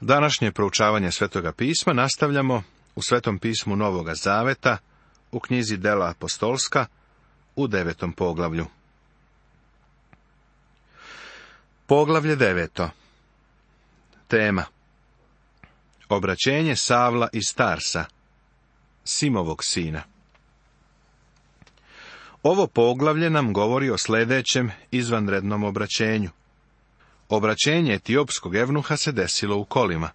Današnje proučavanje Svetoga pisma nastavljamo u Svetom pismu Novoga Zaveta, u knjizi Dela Apostolska, u devetom poglavlju. Poglavlje deveto. Tema. Obraćenje Savla i Starsa, Simovog sina. Ovo poglavlje nam govori o sljedećem izvanrednom obraćenju – Obraćenje etiopskog evnuha se desilo u kolima.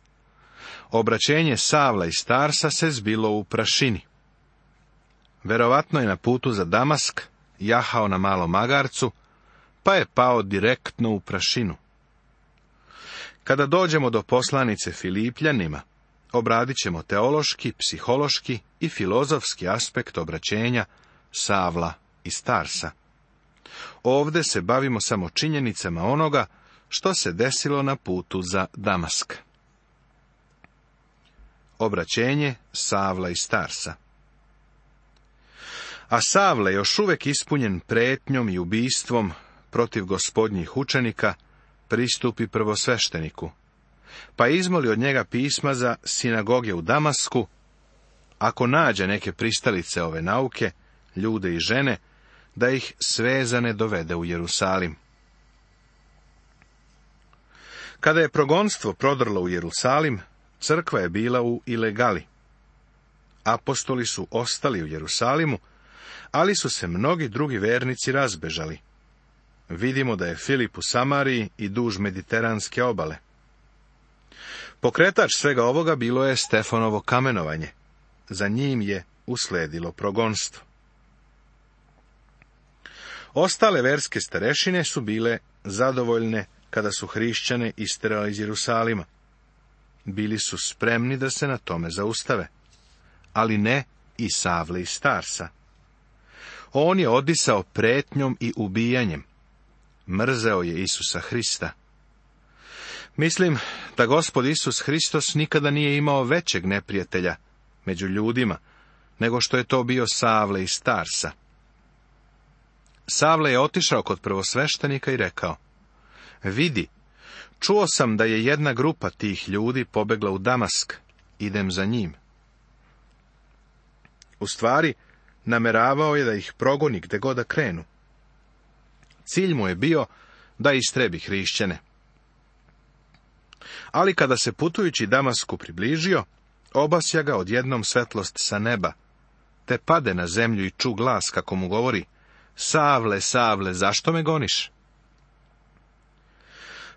Obraćenje Savla i Starsa se zbilo u prašini. Verovatno je na putu za Damask jahao na malom magarcu, pa je pao direktno u prašinu. Kada dođemo do poslanice Filipljanima, obradit ćemo teološki, psihološki i filozofski aspekt obraćenja Savla i Starsa. Ovde se bavimo samo činjenicama onoga što se desilo na putu za Damask. Obraćenje Savla i Starsa A je još uvek ispunjen pretnjom i ubistvom protiv gospodnjih učenika, pristupi prvosvešteniku, pa izmoli od njega pisma za sinagoge u Damasku, ako nađe neke pristalice ove nauke, ljude i žene, da ih svezane dovede u Jerusalim. Kada je progonstvo prodrlo u Jerusalim, crkva je bila u ilegali. Apostoli su ostali u Jerusalimu, ali su se mnogi drugi vernici razbežali. Vidimo da je Filip u Samariji i duž mediteranske obale. Pokretač svega ovoga bilo je Stefanovo kamenovanje. Za njim je usledilo progonstvo. Ostale verske starešine su bile zadovoljne kada su hrišćane istrao iz Jerusalima. Bili su spremni da se na tome zaustave, ali ne i Savle i Starsa. On je odisao pretnjom i ubijanjem. Mrzeo je Isusa Hrista. Mislim da gospod Isus Hristos nikada nije imao većeg neprijatelja među ljudima, nego što je to bio Savle i Starsa. Savle je otišao kod prvosveštenika i rekao, Vidi, čuo sam da je jedna grupa tih ljudi pobegla u Damask, idem za njim. U stvari, nameravao je da ih progoni gde god da krenu. Cilj mu je bio da istrebi hrišćene. Ali kada se putujući Damasku približio, obasja ga odjednom svetlost sa neba, te pade na zemlju i ču glas kako mu govori, Savle, Savle, zašto me goniš?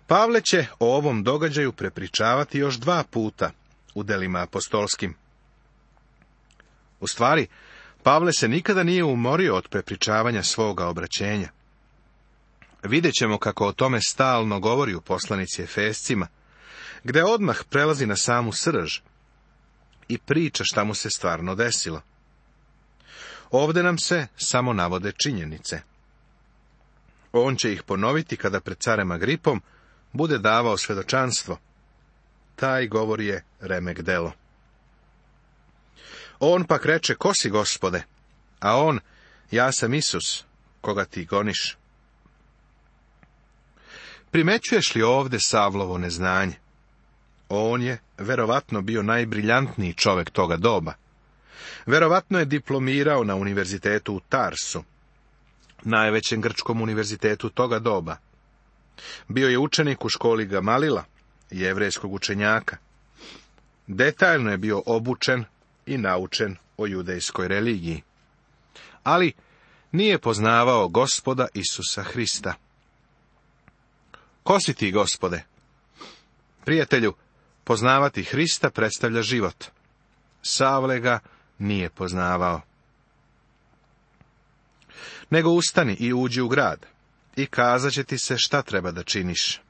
Pavle će o ovom događaju prepričavati još dva puta u delima apostolskim. U stvari, Pavle se nikada nije umorio od prepričavanja svoga obraćenja. Vidjet ćemo kako o tome stalno govori u poslanici Efescima, gde odmah prelazi na samu srž i priča šta mu se stvarno desilo. Ovde nam se samo navode činjenice. On će ih ponoviti kada pred carema gripom bude davao svedočanstvo. Taj govor je remek delo. On pak reče, ko si gospode? A on, ja sam Isus, koga ti goniš. Primećuješ li ovde Savlovo neznanje? On je verovatno bio najbriljantniji čovek toga doba. Verovatno je diplomirao na univerzitetu u Tarsu, najvećem grčkom univerzitetu toga doba. Bio je učenik u školi Gamalila, jevrejskog učenjaka. Detaljno je bio obučen i naučen o judejskoj religiji. Ali nije poznavao gospoda Isusa Hrista. Ko si ti, gospode? Prijatelju, poznavati Hrista predstavlja život. Savle ga nije poznavao. Nego ustani i uđi u grad, i kazat će ti se šta treba da činiš.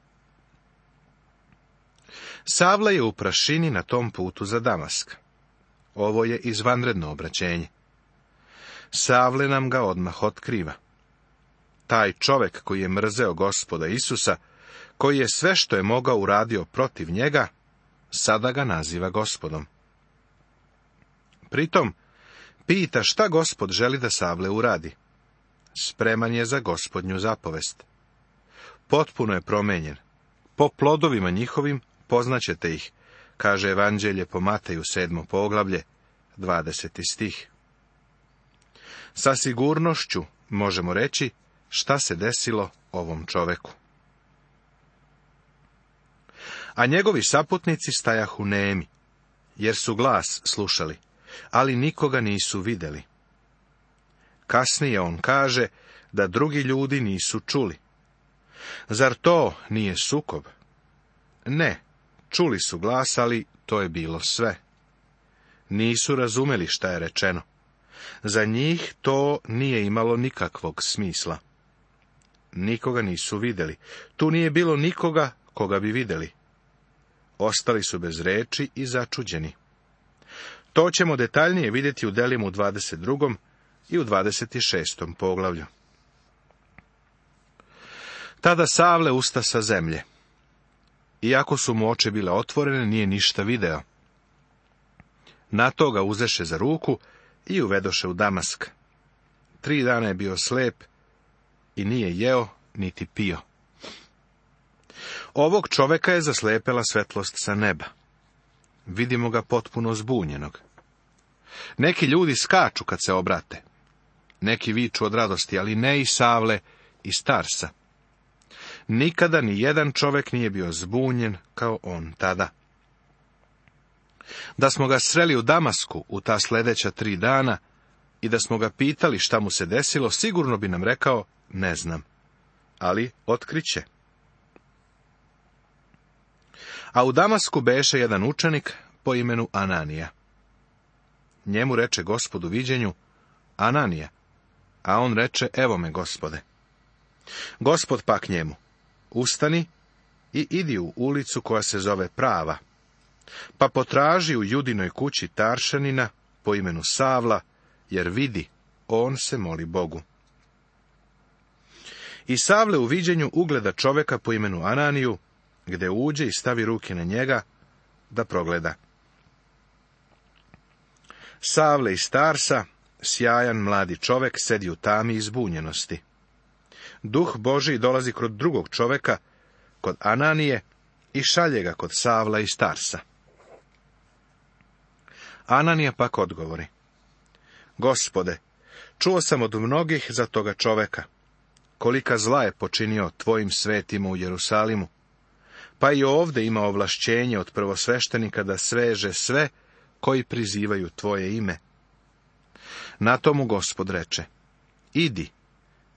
Savla je u prašini na tom putu za Damask. Ovo je izvanredno obraćenje. Savle nam ga odmah otkriva. Taj čovek koji je mrzeo gospoda Isusa, koji je sve što je mogao uradio protiv njega, sada ga naziva gospodom. Pritom, pita šta gospod želi da Savle uradi spreman je za gospodnju zapovest. Potpuno je promenjen. Po plodovima njihovim poznaćete ih, kaže Evanđelje po Mateju sedmo poglavlje, 20. stih. Sa sigurnošću možemo reći šta se desilo ovom čoveku. A njegovi saputnici stajahu nemi, jer su glas slušali, ali nikoga nisu vidjeli. Kasnije on kaže da drugi ljudi nisu čuli. Zar to nije sukob? Ne, čuli su glas, ali to je bilo sve. Nisu razumeli šta je rečeno. Za njih to nije imalo nikakvog smisla. Nikoga nisu vidjeli. Tu nije bilo nikoga koga bi vidjeli. Ostali su bez reči i začuđeni. To ćemo detaljnije vidjeti u Delimu 22 i u 26. poglavlju. Tada Savle usta sa zemlje. Iako su mu oči bile otvorene, nije ništa video. Na to ga uzeše za ruku i uvedoše u Damask. Tri dana je bio slep i nije jeo niti pio. Ovog čoveka je zaslepela svetlost sa neba. Vidimo ga potpuno zbunjenog. Neki ljudi skaču kad se obrate. Neki viču od radosti, ali ne i Savle i Starsa. Nikada ni jedan čovek nije bio zbunjen kao on tada. Da smo ga sreli u Damasku u ta sledeća tri dana i da smo ga pitali šta mu se desilo, sigurno bi nam rekao, ne znam. Ali otkriće. A u Damasku beše jedan učenik po imenu Ananija. Njemu reče gospodu viđenju, Ananija, a on reče, evo me, gospode. Gospod pak njemu, ustani i idi u ulicu koja se zove Prava, pa potraži u judinoj kući Taršanina po imenu Savla, jer vidi, on se moli Bogu. I Savle u viđenju ugleda čoveka po imenu Ananiju, gde uđe i stavi ruke na njega, da progleda. Savle iz Starsa, sjajan mladi čovek sedi u tami izbunjenosti. Duh Boži dolazi kod drugog čoveka, kod Ananije, i šalje ga kod Savla i Starsa. Ananija pak odgovori. Gospode, čuo sam od mnogih za toga čoveka. Kolika zla je počinio tvojim svetima u Jerusalimu. Pa i ovde ima ovlašćenje od prvosveštenika da sveže sve koji prizivaju tvoje ime. Na tomu gospod reče, idi,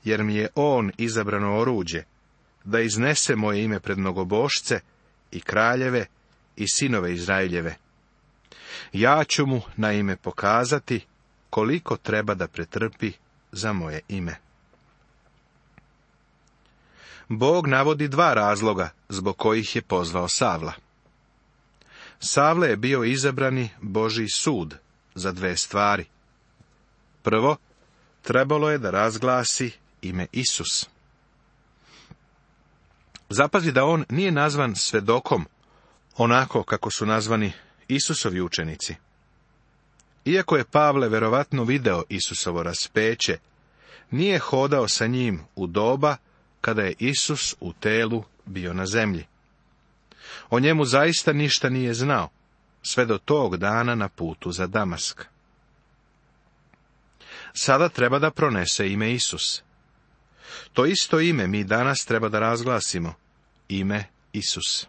jer mi je on izabrano oruđe, da iznese moje ime pred mnogobošce i kraljeve i sinove Izraeljeve. Ja ću mu na ime pokazati koliko treba da pretrpi za moje ime. Bog navodi dva razloga zbog kojih je pozvao Savla. Savle je bio izabrani Boži sud za dve stvari – Prvo, trebalo je da razglasi ime Isus. Zapazi da on nije nazvan svedokom, onako kako su nazvani Isusovi učenici. Iako je Pavle verovatno video Isusovo raspeće, nije hodao sa njim u doba kada je Isus u telu bio na zemlji. O njemu zaista ništa nije znao, sve do tog dana na putu za Damask sada treba da pronese ime Isus. To isto ime mi danas treba da razglasimo, ime Isus.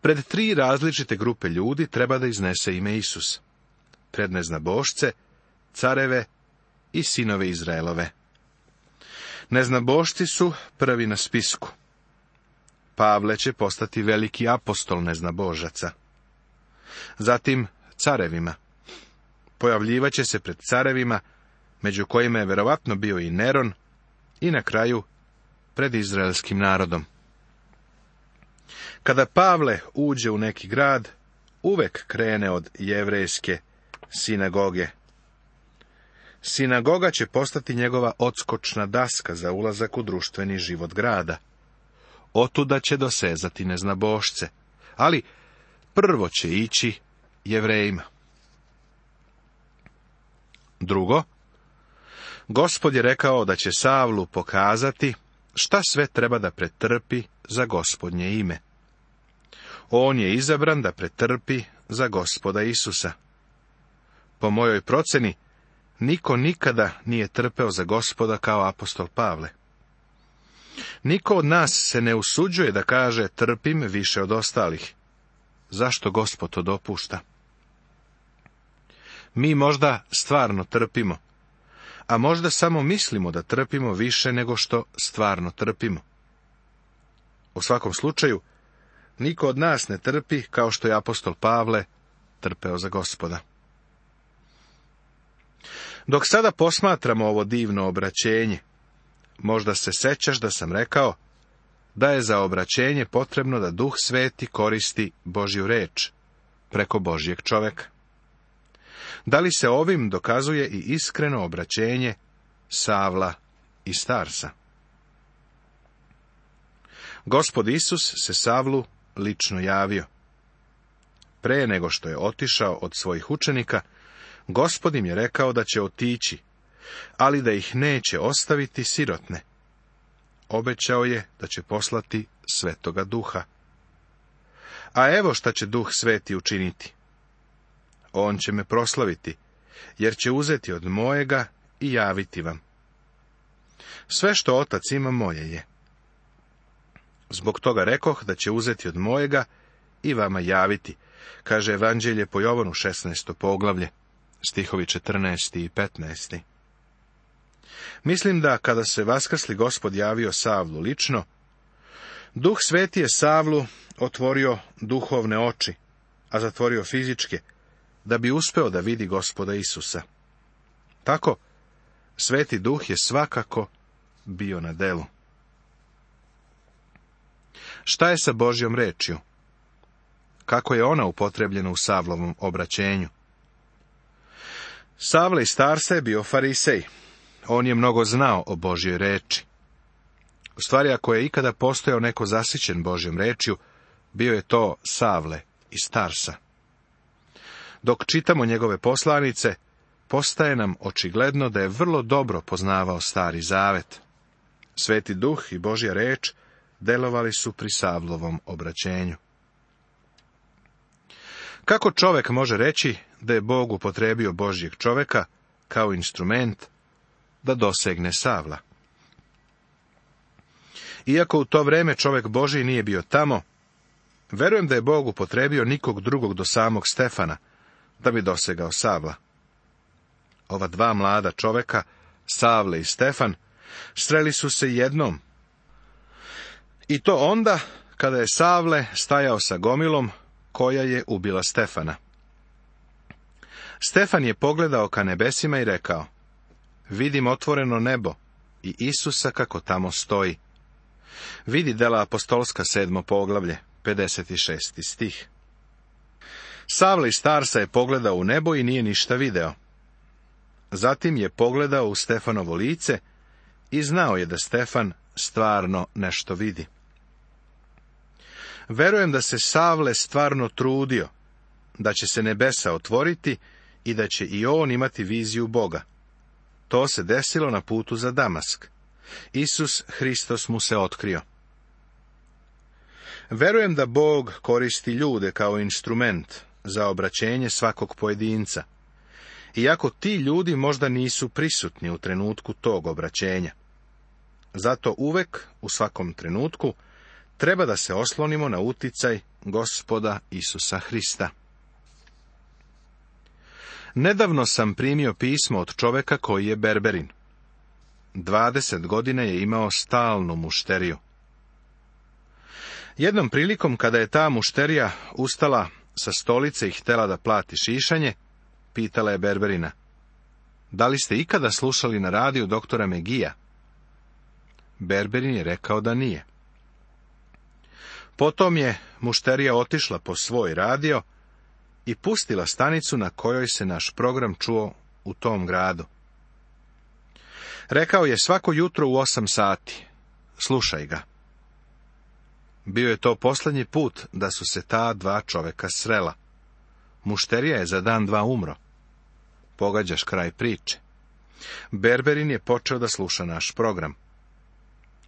Pred tri različite grupe ljudi treba da iznese ime Isus. Pred neznabošce, careve i sinove Izraelove. Neznabošci su prvi na spisku. Pavle će postati veliki apostol neznabožaca. Zatim carevima pojavljivaće se pred carevima, među kojima je verovatno bio i Neron, i na kraju pred izraelskim narodom. Kada Pavle uđe u neki grad, uvek krene od jevrejske sinagoge. Sinagoga će postati njegova odskočna daska za ulazak u društveni život grada. Otuda će dosezati neznabošce, ali prvo će ići jevrejima. Drugo, gospod je rekao da će Savlu pokazati šta sve treba da pretrpi za gospodnje ime. On je izabran da pretrpi za gospoda Isusa. Po mojoj proceni, niko nikada nije trpeo za gospoda kao apostol Pavle. Niko od nas se ne usuđuje da kaže trpim više od ostalih. Zašto gospod to dopušta? mi možda stvarno trpimo, a možda samo mislimo da trpimo više nego što stvarno trpimo. U svakom slučaju, niko od nas ne trpi kao što je apostol Pavle trpeo za gospoda. Dok sada posmatramo ovo divno obraćenje, možda se sećaš da sam rekao da je za obraćenje potrebno da duh sveti koristi Božju reč preko Božjeg čoveka. Da li se ovim dokazuje i iskreno obraćenje Savla i Starsa? Gospod Isus se Savlu lično javio. Pre nego što je otišao od svojih učenika, gospod im je rekao da će otići, ali da ih neće ostaviti sirotne. Obećao je da će poslati svetoga duha. A evo šta će duh sveti učiniti on će me proslaviti, jer će uzeti od mojega i javiti vam. Sve što otac ima moje je. Zbog toga rekoh da će uzeti od mojega i vama javiti, kaže Evanđelje po Jovanu 16. poglavlje, stihovi 14. i 15. Mislim da kada se Vaskrsli gospod javio Savlu lično, Duh sveti je Savlu otvorio duhovne oči, a zatvorio fizičke, da bi uspeo da vidi gospoda Isusa. Tako, sveti duh je svakako bio na delu. Šta je sa Božjom rečju? Kako je ona upotrebljena u Savlovom obraćenju? Savle i Starsa je bio farisej. On je mnogo znao o Božjoj reči. U stvari, ako je ikada postojao neko zasićen Božjom rečju, bio je to Savle iz Starsa. Dok čitamo njegove poslanice, postaje nam očigledno da je vrlo dobro poznavao Stari Zavet. Sveti duh i Božja reč delovali su pri Savlovom obraćenju. Kako čovek može reći da je Bog upotrebio Božjeg čoveka kao instrument da dosegne Savla? Iako u to vreme čovek Boži nije bio tamo, verujem da je Bog upotrebio nikog drugog do samog Stefana, da bi dosegao Savla. Ova dva mlada čoveka, Savle i Stefan, sreli su se jednom. I to onda kada je Savle stajao sa gomilom koja je ubila Stefana. Stefan je pogledao ka nebesima i rekao, vidim otvoreno nebo i Isusa kako tamo stoji. Vidi dela apostolska sedmo poglavlje, 56. stih. Savle starsa starsa je pogledao u nebo i nije ništa video. Zatim je pogledao u Stefanovo lice i znao je da Stefan stvarno nešto vidi. Verujem da se Savle stvarno trudio, da će se nebesa otvoriti i da će i on imati viziju Boga. To se desilo na putu za Damask. Isus Hristos mu se otkrio. Verujem da Bog koristi ljude kao instrument za obraćenje svakog pojedinca. Iako ti ljudi možda nisu prisutni u trenutku tog obraćenja. Zato uvek, u svakom trenutku, treba da se oslonimo na uticaj gospoda Isusa Hrista. Nedavno sam primio pismo od čoveka koji je berberin. 20 godina je imao stalnu mušteriju. Jednom prilikom kada je ta mušterija ustala sa stolice i htela da plati šišanje, pitala je Berberina. Da li ste ikada slušali na radiju doktora Megija? Berberin je rekao da nije. Potom je mušterija otišla po svoj radio i pustila stanicu na kojoj se naš program čuo u tom gradu. Rekao je svako jutro u osam sati. Slušaj ga. Bio je to posljednji put da su se ta dva čoveka srela. Mušterija je za dan dva umro. Pogađaš kraj priče. Berberin je počeo da sluša naš program.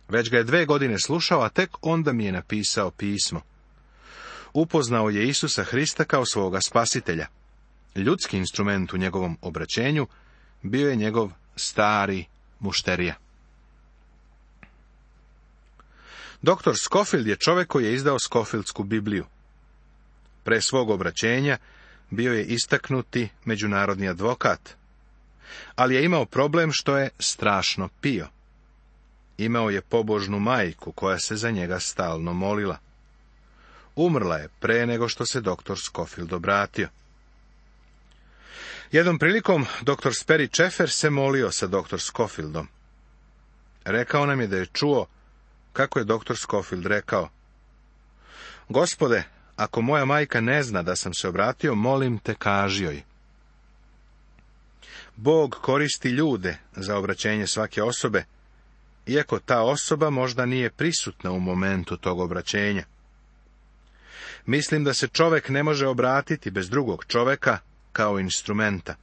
Već ga je dve godine slušao, a tek onda mi je napisao pismo. Upoznao je Isusa Hrista kao svoga spasitelja. Ljudski instrument u njegovom obraćenju bio je njegov stari mušterija. Doktor Scofield je čovjek koji je izdao Scofieldsku Bibliju. Pre svog obraćenja bio je istaknuti međunarodni advokat, ali je imao problem što je strašno pio. Imao je pobožnu majku koja se za njega stalno molila. Umrla je pre nego što se doktor Scofield obratio. Jednom prilikom doktor Sperry Čefer se molio sa doktor Scofieldom. Rekao nam je da je čuo kako je doktor Scofield rekao. Gospode, ako moja majka ne zna da sam se obratio, molim te kaži joj. Bog koristi ljude za obraćenje svake osobe, iako ta osoba možda nije prisutna u momentu tog obraćenja. Mislim da se čovek ne može obratiti bez drugog čoveka kao instrumenta.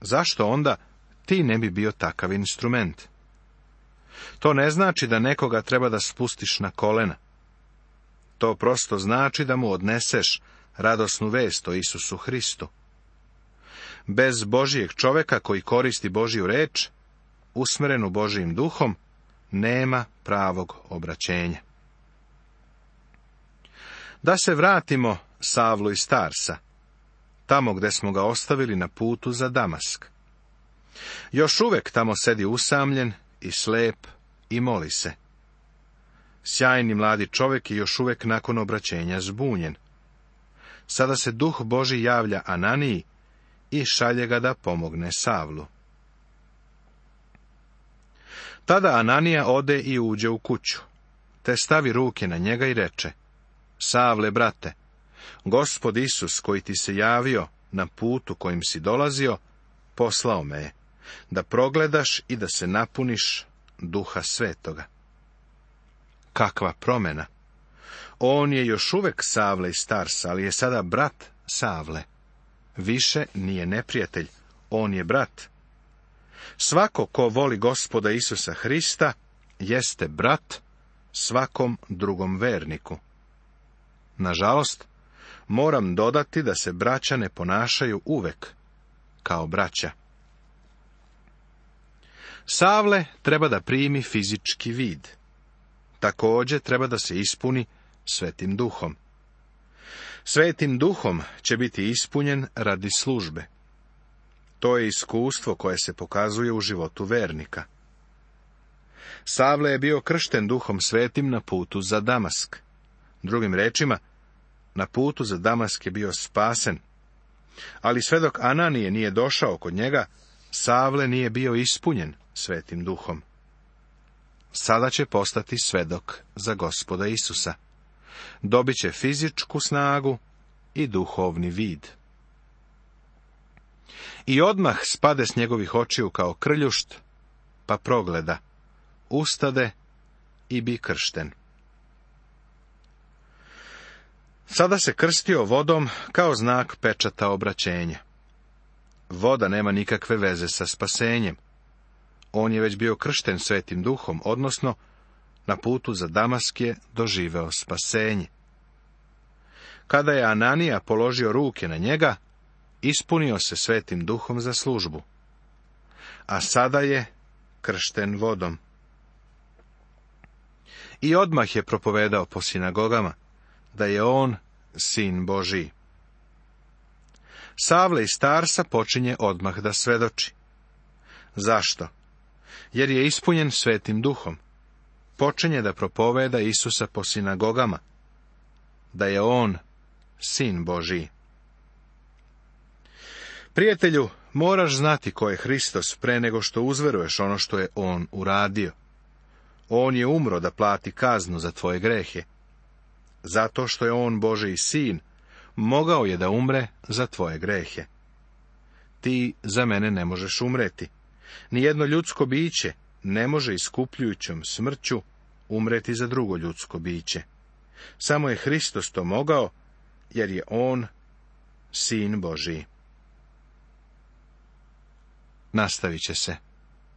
Zašto onda ti ne bi bio takav instrument? To ne znači da nekoga treba da spustiš na kolena. To prosto znači da mu odneseš radosnu vest o Isusu Hristu. Bez Božijeg čoveka koji koristi Božiju reč, usmerenu Božijim duhom, nema pravog obraćenja. Da se vratimo Savlu iz Starsa, tamo gde smo ga ostavili na putu za Damask. Još uvek tamo sedi usamljen i slep i moli se. Sjajni mladi čovjek je još uvijek nakon obraćenja zbunjen. Sada se duh Boži javlja Ananiji i šalje ga da pomogne Savlu. Tada Ananija ode i uđe u kuću, te stavi ruke na njega i reče, Savle, brate, gospod Isus koji ti se javio na putu kojim si dolazio, poslao me je da progledaš i da se napuniš duha svetoga. Kakva promena? On je još uvek Savle i Starsa, ali je sada brat Savle. Više nije neprijatelj, on je brat. Svako ko voli gospoda Isusa Hrista, jeste brat svakom drugom verniku. Nažalost, moram dodati da se braća ne ponašaju uvek kao braća. Savle treba da primi fizički vid. Također treba da se ispuni svetim duhom. Svetim duhom će biti ispunjen radi službe. To je iskustvo koje se pokazuje u životu vernika. Savle je bio kršten duhom svetim na putu za Damask. Drugim rečima, na putu za Damask je bio spasen. Ali sve dok Ananije nije došao kod njega, Savle nije bio ispunjen. Svetim Duhom. Sada će postati svedok za gospoda Isusa. Dobit će fizičku snagu i duhovni vid. I odmah spade s njegovih očiju kao krljušt, pa progleda, ustade i bi kršten. Sada se krstio vodom kao znak pečata obraćenja. Voda nema nikakve veze sa spasenjem. On je već bio kršten svetim duhom, odnosno na putu za Damask je doživeo spasenje. Kada je Ananija položio ruke na njega, ispunio se svetim duhom za službu. A sada je kršten vodom. I odmah je propovedao po sinagogama da je on sin Božiji. Savle i Starsa počinje odmah da svedoči. Zašto? jer je ispunjen svetim duhom. Počinje da propoveda Isusa po sinagogama, da je on sin Božiji. Prijatelju, moraš znati ko je Hristos pre nego što uzveruješ ono što je on uradio. On je umro da plati kaznu za tvoje grehe. Zato što je on Božiji sin, mogao je da umre za tvoje grehe. Ti za mene ne možeš umreti. Nijedno ljudsko biće ne može iskupljujućom smrću umreti za drugo ljudsko biće. Samo je Hristos to mogao, jer je On sin Božiji. Nastavit će se.